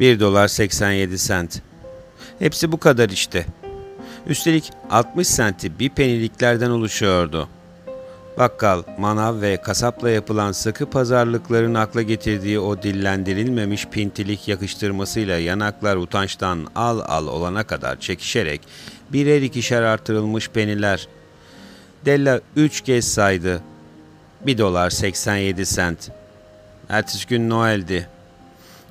1 dolar 87 sent. Hepsi bu kadar işte. Üstelik 60 senti bir peniliklerden oluşuyordu. Bakkal, manav ve kasapla yapılan sıkı pazarlıkların akla getirdiği o dillendirilmemiş pintilik yakıştırmasıyla yanaklar utançtan al al olana kadar çekişerek birer ikişer artırılmış peniler. Della üç kez saydı. 1 dolar 87 sent. Ertesi gün Noel'di.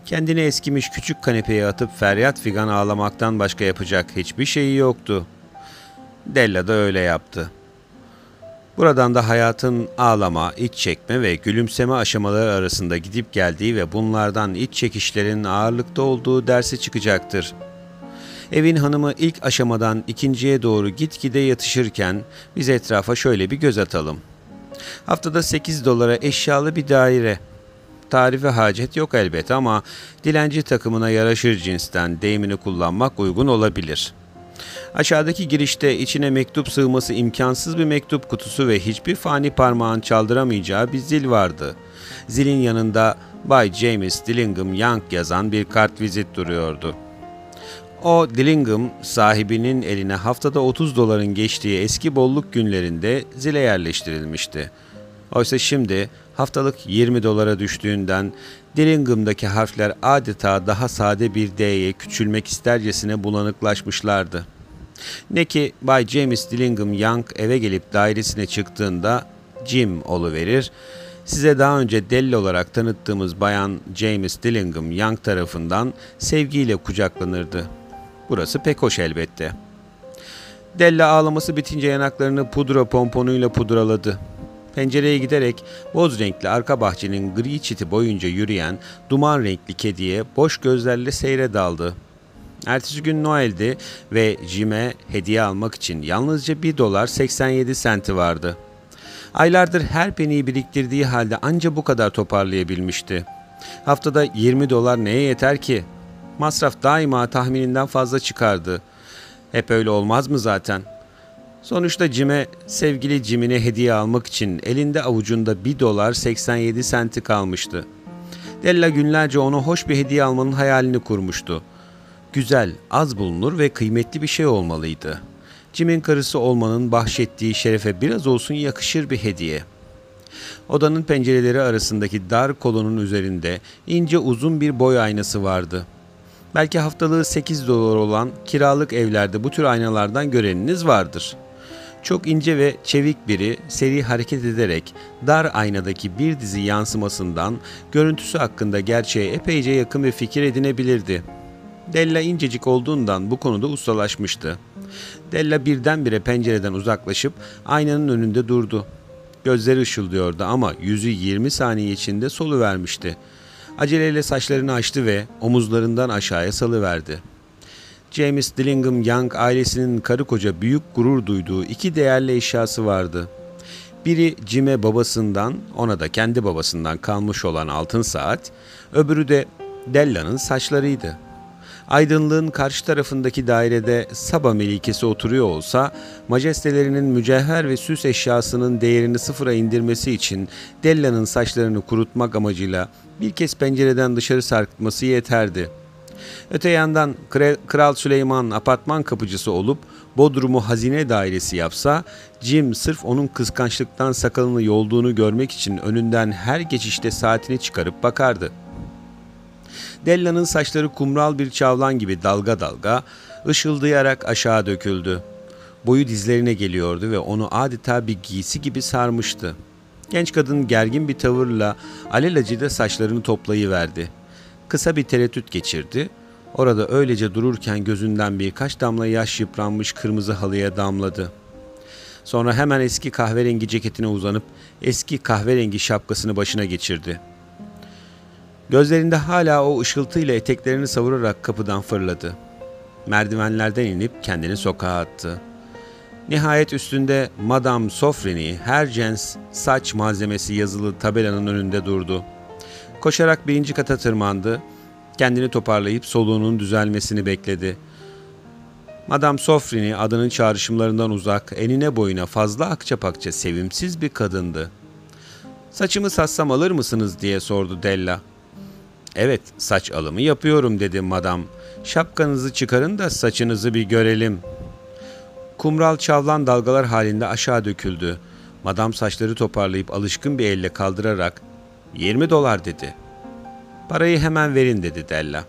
Kendini eskimiş küçük kanepeye atıp feryat figan ağlamaktan başka yapacak hiçbir şeyi yoktu. Della da öyle yaptı. Buradan da hayatın ağlama, iç çekme ve gülümseme aşamaları arasında gidip geldiği ve bunlardan iç çekişlerin ağırlıkta olduğu dersi çıkacaktır. Evin hanımı ilk aşamadan ikinciye doğru gitgide yatışırken biz etrafa şöyle bir göz atalım. Haftada 8 dolara eşyalı bir daire. Tarife hacet yok elbet ama dilenci takımına yaraşır cinsten deyimini kullanmak uygun olabilir.'' Aşağıdaki girişte içine mektup sığması imkansız bir mektup kutusu ve hiçbir fani parmağın çaldıramayacağı bir zil vardı. Zilin yanında Bay James Dillingham Young yazan bir kartvizit duruyordu. O Dillingham sahibinin eline haftada 30 doların geçtiği eski bolluk günlerinde zile yerleştirilmişti. Oysa şimdi haftalık 20 dolara düştüğünden Dillingham'daki harfler adeta daha sade bir D'ye küçülmek istercesine bulanıklaşmışlardı. Ne ki Bay James Dillingham Young eve gelip dairesine çıktığında Jim verir. Size daha önce Delli olarak tanıttığımız bayan James Dillingham Young tarafından sevgiyle kucaklanırdı. Burası pek hoş elbette. Della ağlaması bitince yanaklarını pudra pomponuyla pudraladı. Pencereye giderek boz renkli arka bahçenin gri çiti boyunca yürüyen duman renkli kediye boş gözlerle seyre daldı. Ertesi gün Noel'di ve Jim'e hediye almak için yalnızca 1 dolar 87 senti vardı. Aylardır her peniyi biriktirdiği halde anca bu kadar toparlayabilmişti. Haftada 20 dolar neye yeter ki? Masraf daima tahmininden fazla çıkardı. Hep öyle olmaz mı zaten? Sonuçta Jim'e sevgili Jim'ine hediye almak için elinde avucunda 1 dolar 87 senti kalmıştı. Della günlerce ona hoş bir hediye almanın hayalini kurmuştu güzel, az bulunur ve kıymetli bir şey olmalıydı. Jim'in karısı olmanın bahşettiği şerefe biraz olsun yakışır bir hediye. Odanın pencereleri arasındaki dar kolonun üzerinde ince uzun bir boy aynası vardı. Belki haftalığı 8 dolar olan kiralık evlerde bu tür aynalardan göreniniz vardır. Çok ince ve çevik biri seri hareket ederek dar aynadaki bir dizi yansımasından görüntüsü hakkında gerçeğe epeyce yakın bir fikir edinebilirdi.'' Della incecik olduğundan bu konuda ustalaşmıştı. Della birdenbire pencereden uzaklaşıp aynanın önünde durdu. Gözleri ışıldıyordu ama yüzü 20 saniye içinde solu vermişti. Aceleyle saçlarını açtı ve omuzlarından aşağıya salıverdi. James Dillingham Young ailesinin karı koca büyük gurur duyduğu iki değerli eşyası vardı. Biri Jim'e babasından, ona da kendi babasından kalmış olan altın saat, öbürü de Della'nın saçlarıydı. Aydınlığın karşı tarafındaki dairede Saba melikesi oturuyor olsa, majestelerinin mücevher ve süs eşyasının değerini sıfıra indirmesi için Della'nın saçlarını kurutmak amacıyla bir kez pencereden dışarı sarkıtması yeterdi. Öte yandan Kral Süleyman apartman kapıcısı olup Bodrum'u hazine dairesi yapsa, Jim sırf onun kıskançlıktan sakalını yolduğunu görmek için önünden her geçişte saatini çıkarıp bakardı.'' Della'nın saçları kumral bir çavlan gibi dalga dalga, ışıldayarak aşağı döküldü. Boyu dizlerine geliyordu ve onu adeta bir giysi gibi sarmıştı. Genç kadın gergin bir tavırla alelacele saçlarını toplayıverdi. Kısa bir tereddüt geçirdi. Orada öylece dururken gözünden birkaç damla yaş yıpranmış kırmızı halıya damladı. Sonra hemen eski kahverengi ceketine uzanıp eski kahverengi şapkasını başına geçirdi.'' Gözlerinde hala o ışıltıyla eteklerini savurarak kapıdan fırladı. Merdivenlerden inip kendini sokağa attı. Nihayet üstünde Madame Sofrini, her cins saç malzemesi yazılı tabelanın önünde durdu. Koşarak birinci kata tırmandı. Kendini toparlayıp soluğunun düzelmesini bekledi. Madame Sofrini adının çağrışımlarından uzak, enine boyuna fazla akçapakça sevimsiz bir kadındı. ''Saçımı sassam alır mısınız?'' diye sordu Della. Evet, saç alımı yapıyorum dedi madam. Şapkanızı çıkarın da saçınızı bir görelim. Kumral çavlan dalgalar halinde aşağı döküldü. Madam saçları toparlayıp alışkın bir elle kaldırarak 20 dolar dedi. Parayı hemen verin dedi Della.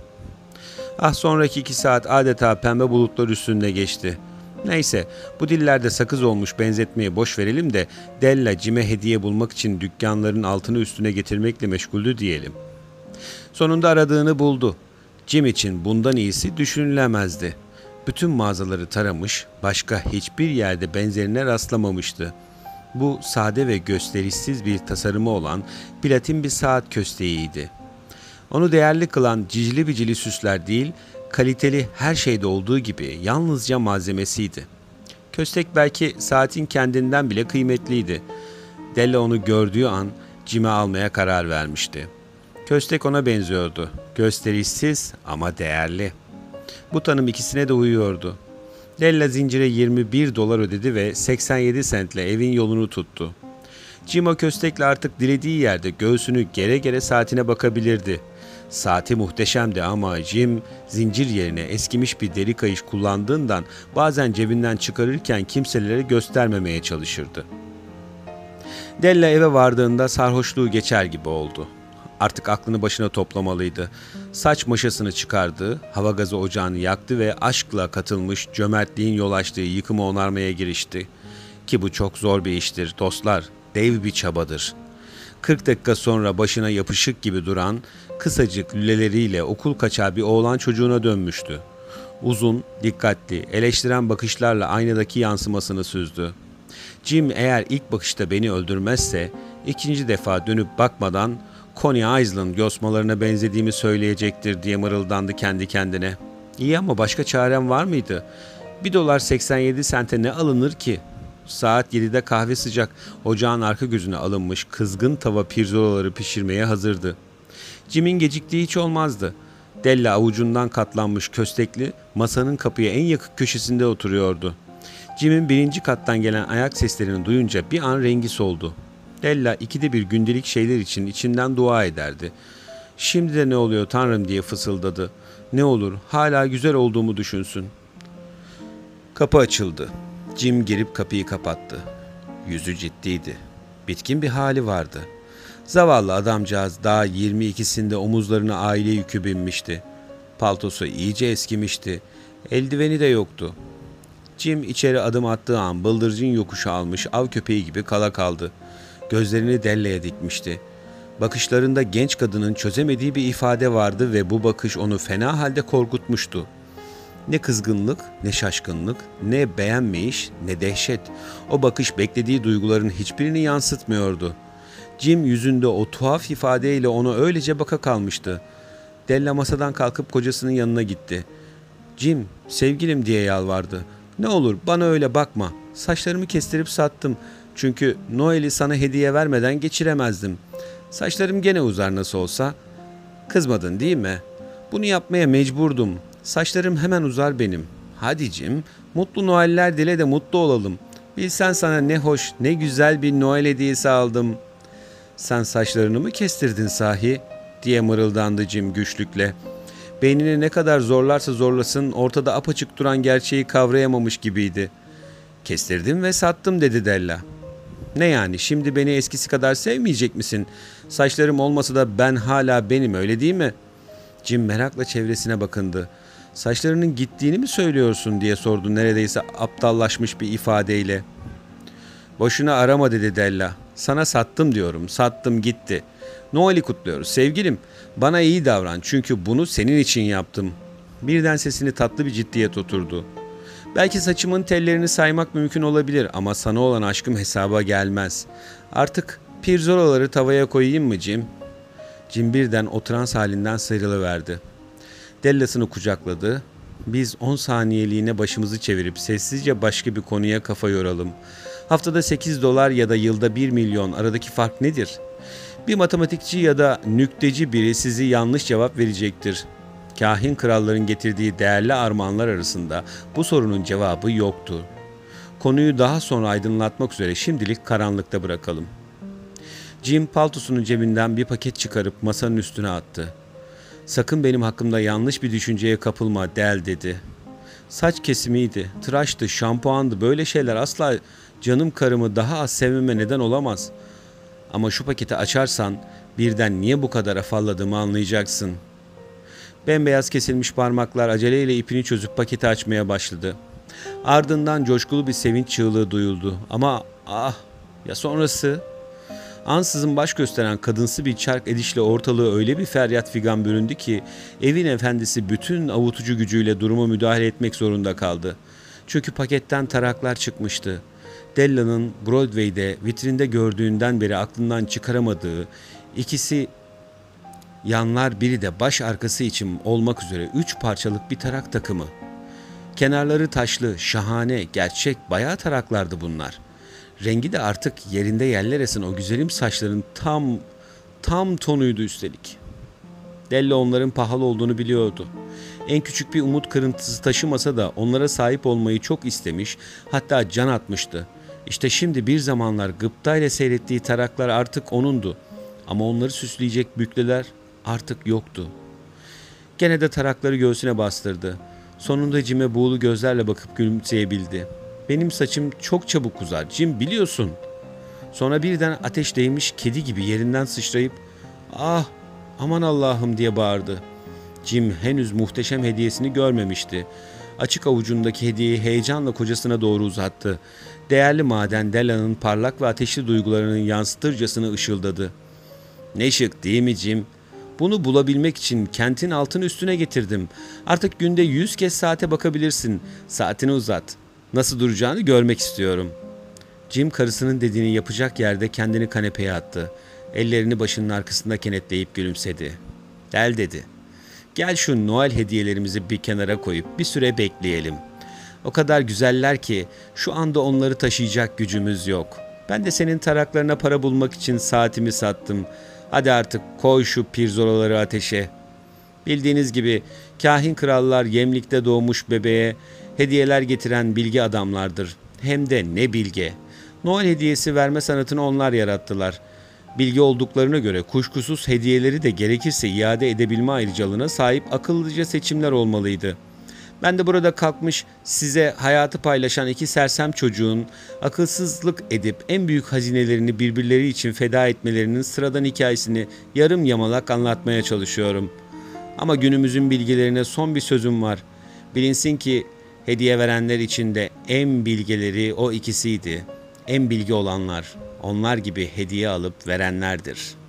Ah sonraki iki saat adeta pembe bulutlar üstünde geçti. Neyse bu dillerde sakız olmuş benzetmeyi boş verelim de Della Cim'e hediye bulmak için dükkanların altını üstüne getirmekle meşguldü diyelim. Sonunda aradığını buldu. Jim için bundan iyisi düşünülemezdi. Bütün mağazaları taramış, başka hiçbir yerde benzerine rastlamamıştı. Bu sade ve gösterişsiz bir tasarımı olan platin bir saat kösteğiydi. Onu değerli kılan cicili bicili süsler değil, kaliteli her şeyde olduğu gibi yalnızca malzemesiydi. Köstek belki saatin kendinden bile kıymetliydi. Della onu gördüğü an Jim'e almaya karar vermişti. Köstek ona benziyordu. Gösterişsiz ama değerli. Bu tanım ikisine de uyuyordu. Della zincire 21 dolar ödedi ve 87 sentle evin yolunu tuttu. Jim o köstekle artık dilediği yerde göğsünü gere gere saatine bakabilirdi. Saati muhteşemdi ama Jim zincir yerine eskimiş bir deri kayış kullandığından bazen cebinden çıkarırken kimselere göstermemeye çalışırdı. Della eve vardığında sarhoşluğu geçer gibi oldu. Artık aklını başına toplamalıydı. Saç maşasını çıkardı, hava gazı ocağını yaktı ve aşkla katılmış cömertliğin yol açtığı yıkımı onarmaya girişti. Ki bu çok zor bir iştir dostlar, dev bir çabadır. 40 dakika sonra başına yapışık gibi duran, kısacık lüleleriyle okul kaçağı bir oğlan çocuğuna dönmüştü. Uzun, dikkatli, eleştiren bakışlarla aynadaki yansımasını süzdü. Jim eğer ilk bakışta beni öldürmezse, ikinci defa dönüp bakmadan Coney Island yosmalarına benzediğimi söyleyecektir diye mırıldandı kendi kendine. İyi ama başka çarem var mıydı? 1 dolar 87 sente ne alınır ki? Saat 7'de kahve sıcak, ocağın arka gözüne alınmış kızgın tava pirzolaları pişirmeye hazırdı. Jim'in geciktiği hiç olmazdı. Della avucundan katlanmış köstekli masanın kapıya en yakın köşesinde oturuyordu. Jim'in birinci kattan gelen ayak seslerini duyunca bir an rengi soldu. Della ikide bir gündelik şeyler için içinden dua ederdi. Şimdi de ne oluyor tanrım diye fısıldadı. Ne olur hala güzel olduğumu düşünsün. Kapı açıldı. Jim girip kapıyı kapattı. Yüzü ciddiydi. Bitkin bir hali vardı. Zavallı adamcağız daha 22'sinde omuzlarına aile yükü binmişti. Paltosu iyice eskimişti. Eldiveni de yoktu. Jim içeri adım attığı an bıldırcın yokuşu almış av köpeği gibi kala kaldı. Gözlerini Delle'ye dikmişti. Bakışlarında genç kadının çözemediği bir ifade vardı ve bu bakış onu fena halde korkutmuştu. Ne kızgınlık, ne şaşkınlık, ne beğenmeyiş, ne dehşet. O bakış beklediği duyguların hiçbirini yansıtmıyordu. Jim yüzünde o tuhaf ifadeyle ona öylece baka kalmıştı. Della masadan kalkıp kocasının yanına gitti. Jim, sevgilim diye yalvardı. Ne olur bana öyle bakma. Saçlarımı kestirip sattım. Çünkü Noel'i sana hediye vermeden geçiremezdim. Saçlarım gene uzar nasıl olsa. Kızmadın değil mi? Bunu yapmaya mecburdum. Saçlarım hemen uzar benim. Hadi Jim, mutlu Noeller dile de mutlu olalım. Bilsen sana ne hoş, ne güzel bir Noel hediyesi aldım. Sen saçlarını mı kestirdin sahi? diye mırıldandı Jim güçlükle. Beynini ne kadar zorlarsa zorlasın ortada apaçık duran gerçeği kavrayamamış gibiydi. Kestirdim ve sattım dedi Della. Ne yani şimdi beni eskisi kadar sevmeyecek misin? Saçlarım olmasa da ben hala benim öyle değil mi? Jim merakla çevresine bakındı. Saçlarının gittiğini mi söylüyorsun diye sordu neredeyse aptallaşmış bir ifadeyle. Boşuna arama dedi Della. Sana sattım diyorum. Sattım gitti. Noel'i kutluyoruz. Sevgilim bana iyi davran çünkü bunu senin için yaptım. Birden sesini tatlı bir ciddiyet oturdu. Belki saçımın tellerini saymak mümkün olabilir ama sana olan aşkım hesaba gelmez. Artık pirzolaları tavaya koyayım mı Jim? Jim birden o trans halinden sıyrılıverdi. Dellasını kucakladı. Biz 10 saniyeliğine başımızı çevirip sessizce başka bir konuya kafa yoralım. Haftada 8 dolar ya da yılda 1 milyon aradaki fark nedir? Bir matematikçi ya da nükteci biri sizi yanlış cevap verecektir. Kahin kralların getirdiği değerli armağanlar arasında bu sorunun cevabı yoktu. Konuyu daha sonra aydınlatmak üzere şimdilik karanlıkta bırakalım. Jim paltosunun cebinden bir paket çıkarıp masanın üstüne attı. Sakın benim hakkımda yanlış bir düşünceye kapılma del dedi. Saç kesimiydi, tıraştı, şampuandı böyle şeyler asla canım karımı daha az sevmeme neden olamaz. Ama şu paketi açarsan birden niye bu kadar afalladığımı anlayacaksın. Bembeyaz kesilmiş parmaklar aceleyle ipini çözüp paketi açmaya başladı. Ardından coşkulu bir sevinç çığlığı duyuldu. Ama ah ya sonrası? Ansızın baş gösteren kadınsı bir çark edişle ortalığı öyle bir feryat figan büründü ki evin efendisi bütün avutucu gücüyle duruma müdahale etmek zorunda kaldı. Çünkü paketten taraklar çıkmıştı. Della'nın Broadway'de vitrinde gördüğünden beri aklından çıkaramadığı ikisi yanlar biri de baş arkası için olmak üzere üç parçalık bir tarak takımı. Kenarları taşlı, şahane, gerçek bayağı taraklardı bunlar. Rengi de artık yerinde yerler esen o güzelim saçların tam tam tonuydu üstelik. Della onların pahalı olduğunu biliyordu. En küçük bir umut kırıntısı taşımasa da onlara sahip olmayı çok istemiş, hatta can atmıştı. İşte şimdi bir zamanlar gıptayla seyrettiği taraklar artık onundu. Ama onları süsleyecek bükleler artık yoktu. Gene de tarakları göğsüne bastırdı. Sonunda Jim'e buğulu gözlerle bakıp gülümseyebildi. Benim saçım çok çabuk uzar Jim biliyorsun. Sonra birden ateş değmiş kedi gibi yerinden sıçrayıp ah aman Allah'ım diye bağırdı. Jim henüz muhteşem hediyesini görmemişti. Açık avucundaki hediyeyi heyecanla kocasına doğru uzattı. Değerli maden Dela'nın parlak ve ateşli duygularının yansıtırcasına ışıldadı. Ne şık değil mi Jim? Bunu bulabilmek için kentin altın üstüne getirdim. Artık günde yüz kez saate bakabilirsin. Saatini uzat. Nasıl duracağını görmek istiyorum. Jim karısının dediğini yapacak yerde kendini kanepeye attı. Ellerini başının arkasında kenetleyip gülümsedi. Gel dedi. Gel şu Noel hediyelerimizi bir kenara koyup bir süre bekleyelim. O kadar güzeller ki şu anda onları taşıyacak gücümüz yok. Ben de senin taraklarına para bulmak için saatimi sattım. Hadi artık koy şu pirzolaları ateşe. Bildiğiniz gibi kahin krallar yemlikte doğmuş bebeğe hediyeler getiren bilgi adamlardır. Hem de ne bilge. Noel hediyesi verme sanatını onlar yarattılar. Bilgi olduklarına göre kuşkusuz hediyeleri de gerekirse iade edebilme ayrıcalığına sahip akıllıca seçimler olmalıydı. Ben de burada kalkmış size hayatı paylaşan iki sersem çocuğun akılsızlık edip en büyük hazinelerini birbirleri için feda etmelerinin sıradan hikayesini yarım yamalak anlatmaya çalışıyorum. Ama günümüzün bilgilerine son bir sözüm var. Bilinsin ki hediye verenler içinde en bilgeleri o ikisiydi. En bilgi olanlar, onlar gibi hediye alıp verenlerdir.''